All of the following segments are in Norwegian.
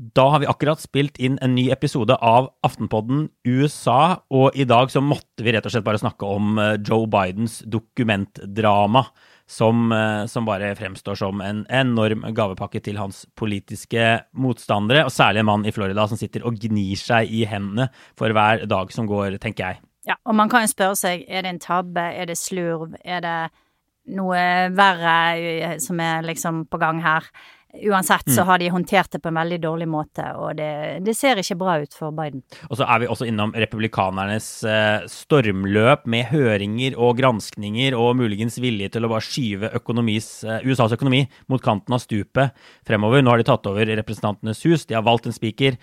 Da har vi akkurat spilt inn en ny episode av Aftenpodden USA, og i dag så måtte vi rett og slett bare snakke om eh, Joe Bidens dokumentdrama, som, eh, som bare fremstår som en enorm gavepakke til hans politiske motstandere, og særlig en mann i Florida som sitter og gnir seg i hendene for hver dag som går, tenker jeg. Ja, og man kan jo spørre seg, er det en tabbe, er det slurv, er det noe verre eh, som er liksom på gang her? Uansett så har de håndtert det på en veldig dårlig måte, og det, det ser ikke bra ut for Biden. Og så er vi også innom republikanernes eh, stormløp med høringer og granskninger og muligens vilje til å bare skyve økonomis, eh, USAs økonomi mot kanten av stupet fremover. Nå har de tatt over Representantenes hus, de har valgt en spiker.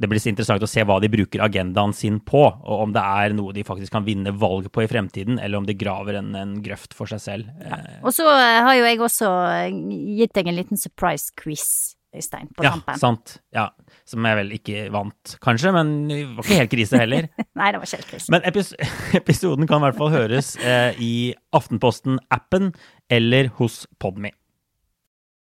Det blir så interessant å se hva de bruker agendaen sin på, og om det er noe de faktisk kan vinne valg på i fremtiden, eller om de graver en, en grøft for seg selv. Ja. Og så eh, har jo jeg også eh, gitt deg en liten surprise quiz, Øystein, på ja, tampen. sant. Ja, som jeg vel ikke vant, kanskje, men det var ikke helt krise heller. Nei, det var ikke helt krise. Men epis episoden kan i hvert fall høres eh, i Aftenposten-appen eller hos Podme.